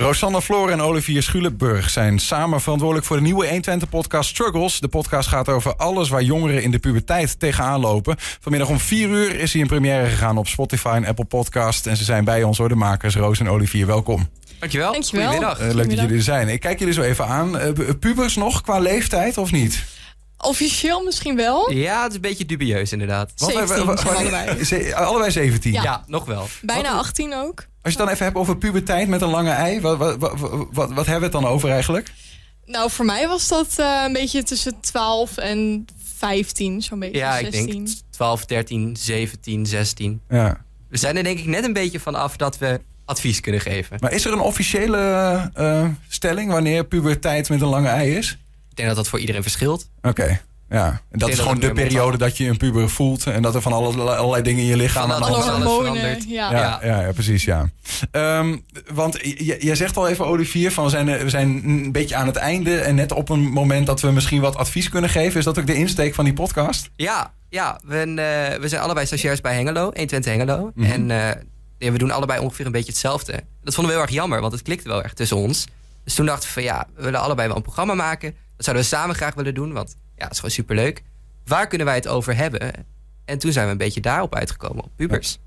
Rosanna Floor en Olivier Schulenburg zijn samen verantwoordelijk voor de nieuwe 120-podcast Struggles. De podcast gaat over alles waar jongeren in de puberteit tegenaan lopen. Vanmiddag om 4 uur is hij in première gegaan op Spotify en Apple Podcast. En ze zijn bij ons, hoor, de makers Roos en Olivier. Welkom. Dankjewel. Dankjewel. Goedemiddag. Uh, leuk dat jullie er zijn. Ik kijk jullie zo even aan. Uh, pubers nog qua leeftijd of niet? Officieel misschien wel. Ja, het is een beetje dubieus inderdaad. 17 Wat- zijn allebei. Ze- allebei 17. Ja. Ja, nog wel. Bijna Wat- 18 ook. Als je het dan even hebt over puberteit met een lange ei. Wat, wat, wat, wat, wat hebben we het dan over eigenlijk? Nou, voor mij was dat eh, een beetje tussen 12 en 15, zo'n beetje. Ja, ik 16. denk 12, 13, 17, 16. Ja. We zijn er denk ik net een beetje van af dat we advies kunnen geven. Maar is er een officiële eh, stelling wanneer puberteit met een lange ei is? Ik denk dat dat voor iedereen verschilt. Oké. Ja, en dat is gewoon de periode dat je een puber voelt en dat er van allerlei, allerlei dingen in je lichaam Van aan de alles hand verandert. Ja. Ja, ja. Ja, precies, ja. Ehm, want jij zegt al even, Olivier, van we zijn, we zijn een beetje aan het einde. En net op een moment dat we misschien wat advies kunnen geven. Is dat ook de insteek van die podcast? Ja, ja we, eh, we zijn allebei stagiairs bij Hengelo, 120 Hengelo. Mhm. En eh, ja, we doen allebei ongeveer een beetje hetzelfde. Dat vonden we heel erg jammer, want het klikte wel erg tussen ons. Dus toen dachten we van ja, we willen allebei wel een programma maken. Dat zouden we samen graag willen doen, want ja, het is gewoon superleuk. Waar kunnen wij het over hebben? En toen zijn we een beetje daarop uitgekomen, op pubers.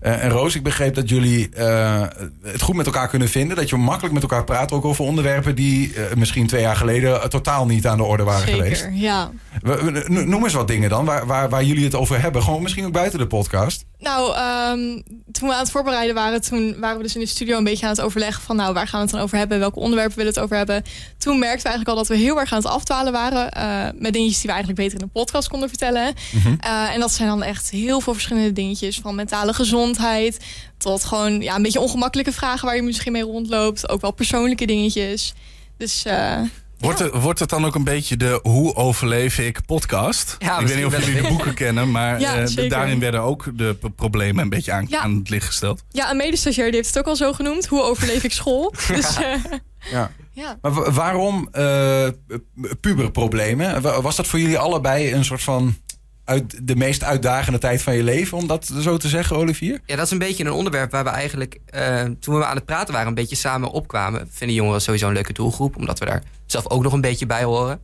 Eh, en Roos, ik begreep dat jullie eh, het goed met elkaar kunnen vinden. Dat je makkelijk met elkaar praat, ook over onderwerpen die eh, misschien twee jaar geleden totaal niet aan de orde waren geweest. Zeker, ja. We- we- no- Noem eens wat dingen dan, waar, waar, waar jullie het over hebben. Gewoon misschien ook buiten de podcast. Nou, ehm, toen we aan het voorbereiden waren, toen waren we dus in de studio een beetje aan het overleggen van, nou, waar gaan we het dan over hebben? Welke onderwerpen willen we het over hebben? Toen merkten we eigenlijk al dat we heel erg aan het afdwalen waren eh, met dingetjes die we eigenlijk beter in een podcast konden vertellen. Eh, en dat zijn dan echt heel veel verschillende dingetjes, van mentale gezondheid tot gewoon ja, een beetje ongemakkelijke vragen waar je misschien mee rondloopt. Ook wel persoonlijke dingetjes. Dus eh, Wordt, het, wordt het dan ook een beetje de Hoe overleef ik podcast? Ja, ik weet niet of jullie de boeken kennen, maar Ja, eh, daarin werden ook de problemen een beetje aan, Ja. aan het licht gesteld. ja, een medestagiair die heeft het ook al zo genoemd. Hoe overleef ik school? Dus eh, Ja. ja. Maar wa- waarom eh, puberproblemen? Wa- Was dat voor jullie allebei een soort van uit, de meest uitdagende tijd van je leven, om dat zo te zeggen, Olivier? Ja, dat is een beetje een onderwerp waar we eigenlijk, eh, toen we aan het praten waren, een beetje samen opkwamen. Vinden jongeren sowieso een leuke doelgroep, omdat we daar zelf ook nog een beetje bij horen.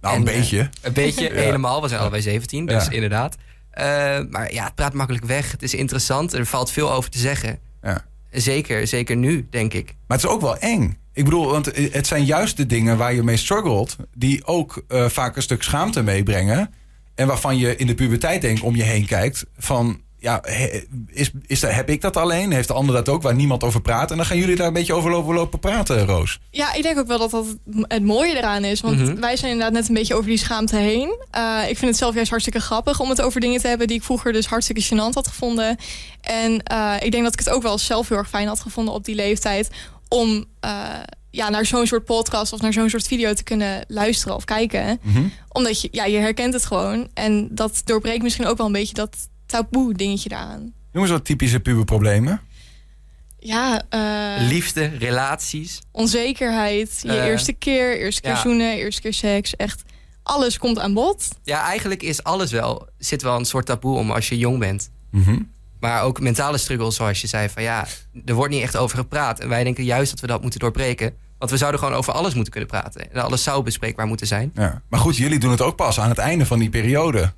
Nou, En, een eh, beetje. Een beetje, helemaal. We zijn allebei 17, dus Ja. inderdaad. Eh, maar ja, het praat makkelijk weg. Het is interessant. Er valt veel over te zeggen. Ja. Zeker, zeker nu, denk ik. Maar het is ook wel eng. Ik bedoel, want het zijn juist de dingen waar je mee struggelt, die ook vaak een stuk schaamte meebrengen. En waarvan je in de puberteit denk om je heen kijkt van, ja, is, is, dat- heb ik dat alleen? Heeft de ander dat ook, waar niemand over praat? En dan gaan jullie daar een beetje over lopen, lopen praten, Roos. Ja, ik denk ook wel dat dat het mooie eraan is. Want Mhm. wij zijn inderdaad net een beetje over die schaamte heen. Eh, ik vind het zelf juist hartstikke grappig om het over dingen te hebben die ik vroeger dus hartstikke gênant had gevonden. En eh, ik denk dat ik het ook wel zelf heel erg fijn had gevonden op die leeftijd. Om eh, ja, naar zo'n soort podcast of naar zo'n soort video te kunnen luisteren of kijken. Omdat je, ja, je herkent het gewoon. En dat doorbreekt misschien ook wel een beetje dat taboe dingetje daaraan. Noem eens wat typische puberproblemen. Ja, eh, Liefde, relaties. onzekerheid. Je Eh, eerste keer, eerste keer ja. zoenen, eerste keer seks. Echt, alles komt aan bod. Ja, eigenlijk is alles wel, zit wel een soort taboe om als je jong bent. Mhm. Maar ook mentale struggles, zoals je zei, van ja, er wordt niet echt over gepraat. En wij denken juist dat we dat moeten doorbreken. Want we zouden gewoon over alles moeten kunnen praten. En alles zou bespreekbaar moeten zijn. Ja. Maar goed, jullie doen het ook pas aan het einde van die periode.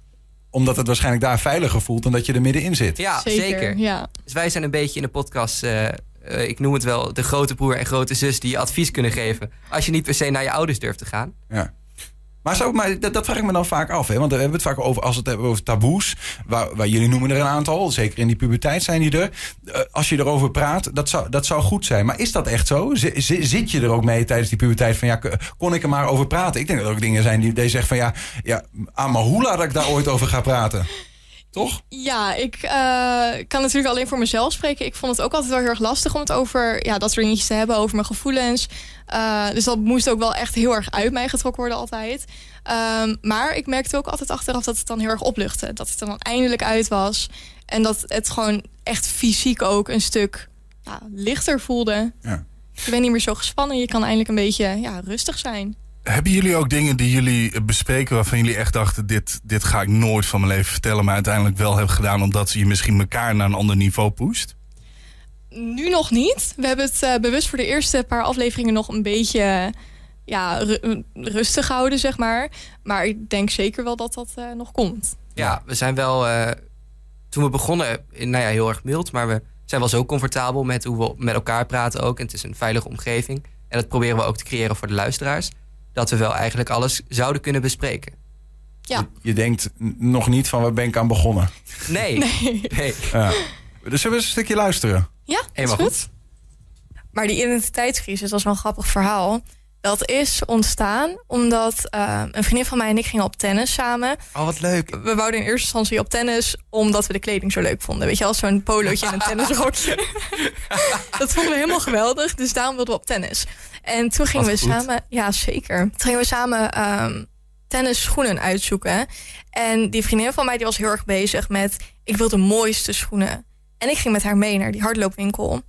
Omdat het waarschijnlijk daar veiliger voelt dan dat je er middenin zit. Ja, Zeker. zeker. Ja. Dus wij zijn een beetje in de podcast, eh, eh, ik noem het wel, de grote broer en grote zus die je advies kunnen geven. Als je niet per se naar je ouders durft te gaan. Ja. Maar, zo, maar dat, dat vraag ik me dan vaak af. Hè? Want we hebben het vaak over, als het hebben over taboes. Waar, jullie noemen er een aantal. Zeker in die puberteit zijn die er. Eh, als je erover praat, dat zou, dat zou goed zijn. Maar is dat echt zo? Zit je er ook mee tijdens die puberteit? Van ja, kon ik er maar over praten? Ik denk dat er ook dingen zijn die, die zeggen van ja, ja, Amahula dat ik daar ooit over ga praten. Toch? Ja, ik eh, kan natuurlijk alleen voor mezelf spreken. Ik vond het ook altijd wel heel erg lastig om het over ja, dat soort dingetjes te hebben, over mijn gevoelens. Eh, dus dat moest ook wel echt heel erg uit mij getrokken worden altijd. Ehm, maar ik merkte ook altijd achteraf dat het dan heel erg opluchtte. Dat het er dan eindelijk uit was. En dat het gewoon echt fysiek ook een stuk ja, lichter voelde. Ja. Je bent niet meer zo gespannen. Je kan eindelijk een beetje ja, rustig zijn. Hebben jullie ook dingen die jullie bespreken waarvan jullie echt dachten: dit, dit ga ik nooit van mijn leven vertellen, maar uiteindelijk wel hebben gedaan omdat je misschien elkaar naar een ander niveau pusht? nu nog niet. We hebben het eh, bewust voor de eerste paar afleveringen nog een beetje ja, ru- rustig gehouden, zeg maar. Maar ik denk zeker wel dat dat eh, nog komt. Ja, we zijn wel. eh, toen we begonnen, in, nou ja, heel erg mild. Maar we zijn wel zo comfortabel met hoe we met elkaar praten ook. En het is een veilige omgeving. En dat proberen we ook te creëren voor de luisteraars. Dat we wel eigenlijk alles zouden kunnen bespreken. Ja. Je denkt nog niet van waar ben ik aan begonnen. Nee. Nee. Ja. Dus zullen we eens een stukje luisteren? Ja, Helemaal goed. Maar die identiteitscrisis, dat is wel een grappig verhaal. Dat is ontstaan omdat eh, een vriendin van mij en ik gingen op tennis samen. Oh, wat leuk. We wouden in eerste instantie op tennis omdat we de kleding zo leuk vonden. Weet je, als zo'n polootje en een tennisrokje. dat vonden we helemaal geweldig, dus daarom wilden we op tennis. En toen gingen we samen, ja zeker. Toen gingen we samen ehm tennisschoenen uitzoeken. En die vriendin van mij die was heel erg bezig met, ik wil de mooiste schoenen. En ik ging met haar mee naar die hardloopwinkel.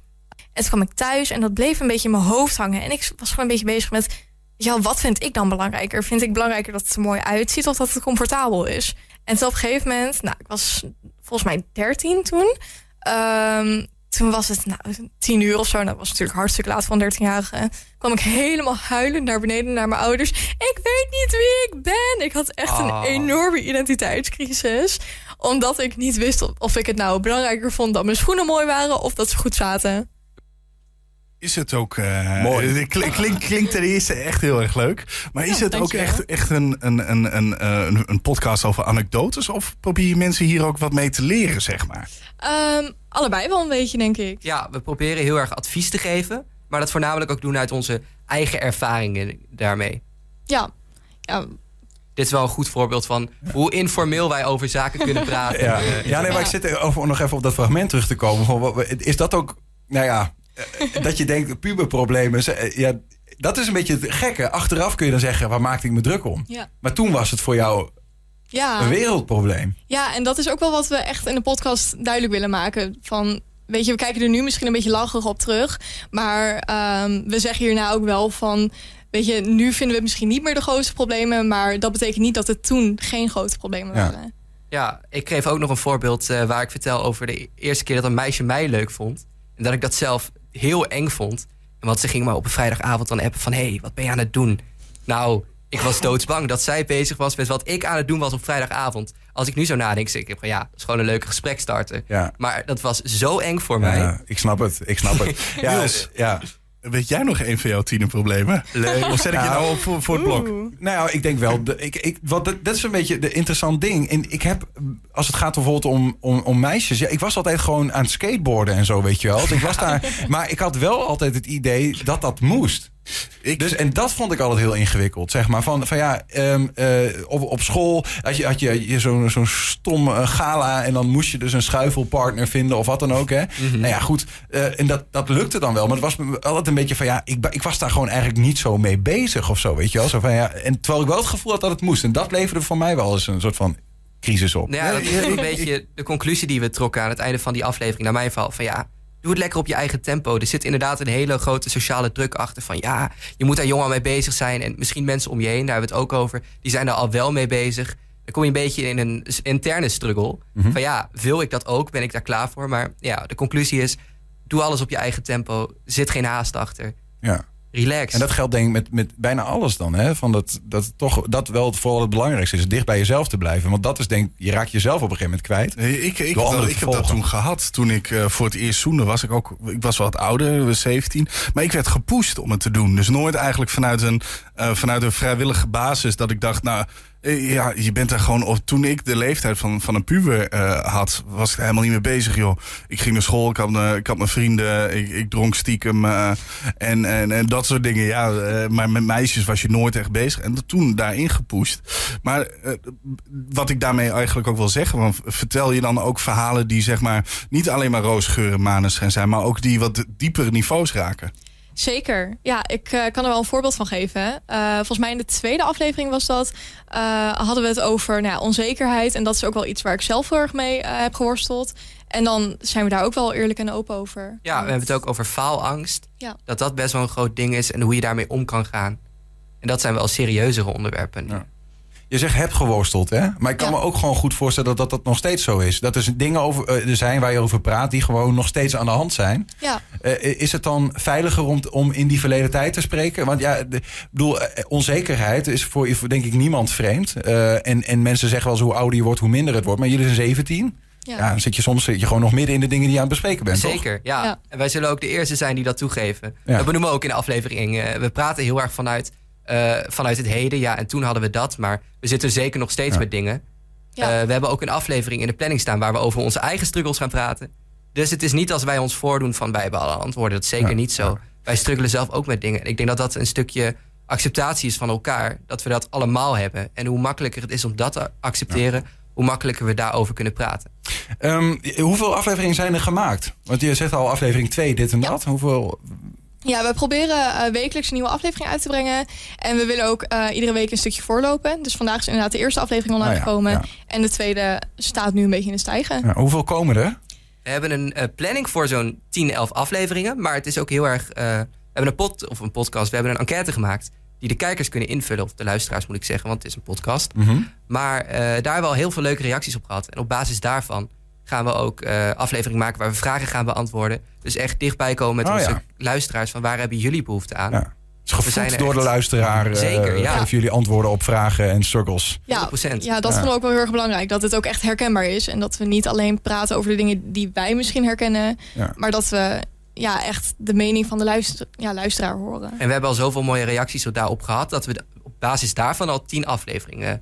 En toen kwam ik thuis en dat bleef een beetje in mijn hoofd hangen. En ik was gewoon een beetje bezig met, ja, wat vind ik dan belangrijker? Vind ik belangrijker dat het er mooi uitziet of dat het comfortabel is? En toen op een gegeven moment, nou, ik was volgens mij 13 toen. Ehm, toen was het nou, tien uur of zo. Nou, dat was natuurlijk hartstikke laat van 13-jarige. kwam ik helemaal huilend naar beneden naar mijn ouders. Ik weet niet wie ik ben. Ik had echt Oh. een enorme identiteitscrisis. Omdat ik niet wist of ik het nou belangrijker vond dat mijn schoenen mooi waren of dat ze goed zaten. Is het ook... eh, Mooi. Klink, klink- klinkt ten eerste echt heel erg leuk. Maar is het ook echt, echt een, een, een, een, eh, een, een podcast over anekdotes? Of probeer je mensen hier ook wat mee te leren, zeg maar? Ehm, allebei wel een beetje, denk ik. Ja, we proberen heel erg advies te geven. Maar dat voornamelijk ook doen uit onze eigen ervaringen daarmee. Ja, ja Dit is wel een goed voorbeeld van hoe informeel wij over zaken kunnen praten. Ja, Eh, ja nee, maar ik zit er over, nog even op dat fragment terug te komen. Is dat ook, nou ja, eh, dat je denkt, puberproblemen. eh, Ja, dat is een beetje het gekke. Achteraf kun je dan zeggen, waar maakte ik me druk om? Ja. Maar toen was het voor jou ja. een wereldprobleem. Ja, en dat is ook wel wat we echt in de podcast duidelijk willen maken. Van, weet je, we kijken er nu misschien een beetje lacherig op terug. Maar ehm, we zeggen hierna ook wel van... Weet je, nu vinden we het misschien niet meer de grootste problemen... maar dat betekent niet dat het toen geen grote problemen Ja. waren. Ja, ik geef ook nog een voorbeeld eh, waar ik vertel over de eerste keer dat een meisje mij leuk vond. En dat ik dat zelf heel eng vond. En want ze ging maar op een vrijdagavond dan appen van... hé, hey, wat ben je aan het doen? Nou, ik was doodsbang dat zij bezig was met wat ik aan het doen was op vrijdagavond. Als ik nu zo nadenk, zeg ik van ja, dat is gewoon een leuke gesprek starten. Ja. Maar dat was zo eng voor mij. Ja, ik snap het, ik snap het. Ja, Niels. ja. Weet jij nog een van jouw tienerproblemen? Leuk. Of zet ik je Nou, nou op voor, voor het blok? Oeh. Nou, ik denk wel. De, ik, ik, wat, dat, dat is een beetje de interessant ding. En ik heb, als het gaat bijvoorbeeld om, om, om meisjes. Ja, ik was altijd gewoon aan het skateboarden en zo, weet je wel. Dus ik was daar, maar ik had wel altijd het idee dat dat moest. Ik, Dus, en dat vond ik altijd heel ingewikkeld. Zeg maar van, van ja, ehm, eh, op, op school had je, had je, je zo'n zo'n stom eh, gala. En dan moest je dus een schuifelpartner vinden of wat dan ook. Hè? Nou ja, goed. eh, en dat, dat lukte dan wel. Maar het was altijd een beetje van ja, ik, ik was daar gewoon eigenlijk niet zo mee bezig of zo. Weet je wel. Zo van, ja, en terwijl ik wel het gevoel had dat het moest. En dat leverde voor mij wel eens een soort van crisis op. Nou ja, dat is een beetje de conclusie die we trokken aan het einde van die aflevering. Naar mijn val van ja, doe het lekker op je eigen tempo. Er zit inderdaad een hele grote sociale druk achter. Van ja, je moet daar jong al mee bezig zijn. En misschien mensen om je heen, daar hebben we het ook over. Die zijn daar al wel mee bezig. Dan kom je een beetje in een interne struggle. Van ja, wil ik dat ook? Ben ik daar klaar voor? Maar ja, de conclusie is, doe alles op je eigen tempo. Zit geen haast achter. Ja. Relax. En dat geldt denk ik met, met bijna alles dan. Hè? Van dat, dat toch dat wel het vooral het belangrijkste is. Dicht bij jezelf te blijven. Want dat is denk ik, je raakt jezelf op een gegeven moment kwijt. Nee, ik, ik, dat, ik heb dat toen gehad. Toen ik eh, voor het eerst zoende was ik ook... Ik was wat ouder, was 17. Maar ik werd gepusht om het te doen. Dus nooit eigenlijk vanuit een, eh, vanuit een vrijwillige basis dat ik dacht... nou, ja, je bent er gewoon... Of, toen ik de leeftijd van, van een puber eh, had, was ik er helemaal niet mee bezig, joh. Ik ging naar school, ik had, eh, ik had mijn vrienden, ik, ik dronk stiekem... eh, en, en, en dat soort dingen, ja. eh, maar met meisjes was je nooit echt bezig. En toen daarin gepusht. Maar eh, wat ik daarmee eigenlijk ook wil zeggen... Want vertel je dan ook verhalen die zeg maar... niet alleen maar roosgeuren maneschijn zijn... maar ook die wat diepere niveaus raken. Zeker. Ja, ik eh, kan er wel een voorbeeld van geven. Eh, volgens mij in de tweede aflevering was dat. eh, hadden we het over nou ja, onzekerheid. En dat is ook wel iets waar ik zelf heel erg mee heb geworsteld. En dan zijn we daar ook wel eerlijk en open over. Ja, we hebben het ook over faalangst. Ja. Dat dat best wel een groot ding is en hoe je daarmee om kan gaan. En dat zijn wel serieuzere onderwerpen. Ja. Je zegt heb geworsteld, hè? Maar ik kan Ja. me ook gewoon goed voorstellen dat, dat dat nog steeds zo is. Dat er dingen over, eh, er zijn waar je over praat die gewoon nog steeds aan de hand zijn. Ja, Eh, is het dan veiliger om, om in die verleden tijd te spreken? Want ja, de, ik bedoel, eh, onzekerheid is voor, voor denk ik niemand vreemd. Eh, en, en mensen zeggen wel eens hoe ouder je wordt, hoe minder het wordt. Maar jullie zijn 17. Ja. ja. dan zit je soms zit je gewoon nog midden in de dingen die je aan het bespreken bent. toch? Zeker, ja. Ja. En wij zullen ook de eerste zijn die dat toegeven. Ja. Dat benoemen we ook in de aflevering. Eh, we praten heel erg vanuit, eh, vanuit het heden. Ja, en toen hadden we dat. Maar we zitten zeker nog steeds Ja. met dingen. Ja. Eh, we hebben ook een aflevering in de planning staan... waar we over onze eigen struggles gaan praten. Dus het is niet als wij ons voordoen van... wij hebben alle antwoorden. Dat is zeker Ja, niet zo. ja. Wij struggelen zelf ook met dingen. En ik denk dat dat een stukje acceptatie is van elkaar. Dat we dat allemaal hebben. En hoe makkelijker het is om dat te accepteren... hoe makkelijker we daarover kunnen praten. Ehm, hoeveel afleveringen zijn er gemaakt? Want je zegt al aflevering 2, dit en Ja. dat. Hoeveel? Ja, we proberen eh, wekelijks een nieuwe aflevering uit te brengen. En we willen ook eh, iedere week een stukje voorlopen. Dus vandaag is inderdaad de eerste aflevering online Ah ja, gekomen. ja. En de tweede staat nu een beetje in de stijgen. Ja, hoeveel komen er? We hebben een eh, planning voor zo'n 10, 11 afleveringen. Maar het is ook heel erg. eh, we hebben een pod of een podcast. We hebben een enquête gemaakt. Die de kijkers kunnen invullen. Of de luisteraars moet ik zeggen, want het is een podcast. Mhm. Maar eh, daar hebben we al heel veel leuke reacties op gehad. En op basis daarvan gaan we ook eh afleveringen maken waar we vragen gaan beantwoorden. Dus echt dichtbij komen met Oh, onze ja. luisteraars. Van waar hebben jullie behoefte aan? Ja. Is gevoed er door de luisteraar. eh, Zeker, ja. Geven jullie antwoorden op vragen en struggles. Ja, 100%. ja, dat Ja. vonden we ook wel heel erg belangrijk. Dat het ook echt herkenbaar is. En dat we niet alleen praten over de dingen die wij misschien herkennen. Ja. Maar dat we ja, echt de mening van de luister, ja, luisteraar horen. En we hebben al zoveel mooie reacties daarop gehad. dat we op basis daarvan al 10 afleveringen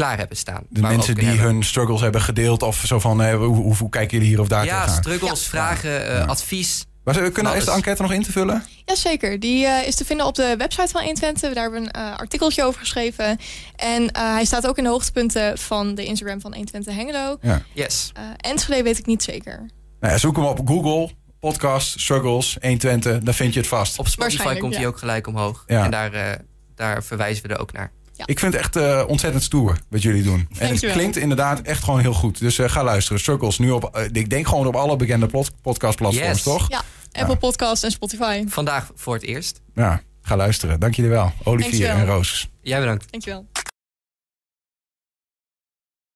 klaar hebben staan. De mensen die hebben. hun struggles hebben gedeeld. Of zo van, eh, hoe, hoe, hoe kijken jullie hier of daar Ja, tegenaan? struggles, Ja. vragen, eh, Ja. advies. Maar ze- kunnen, is de enquête nog in te vullen? Jazeker, die eh, is te vinden op de website van 120. Daar hebben we een eh, artikeltje over geschreven. En eh, hij staat ook in de hoogtepunten van de Instagram van 120 Hengelo. Yes. Eh Enschede weet ik niet zeker. Nou ja, zoek hem op Google. Podcast, struggles, 120. Dan vind je het vast. Op Spotify Waarschijnlijk, komt hij ja. ook gelijk omhoog. Ja. En daar, eh, daar verwijzen we er ook naar. Ik vind het echt eh, ontzettend stoer wat jullie doen. En het klinkt inderdaad echt gewoon heel goed. Dus eh, ga luisteren. Struggles nu op, eh, ik denk gewoon op alle bekende pod- podcastplatforms, Yes. toch? Ja, Apple Podcast en Spotify. Vandaag voor het eerst. Ja, ga luisteren. Dank jullie wel. Olivier Dankjewel. en Roos. Jij bedankt. Dankjewel.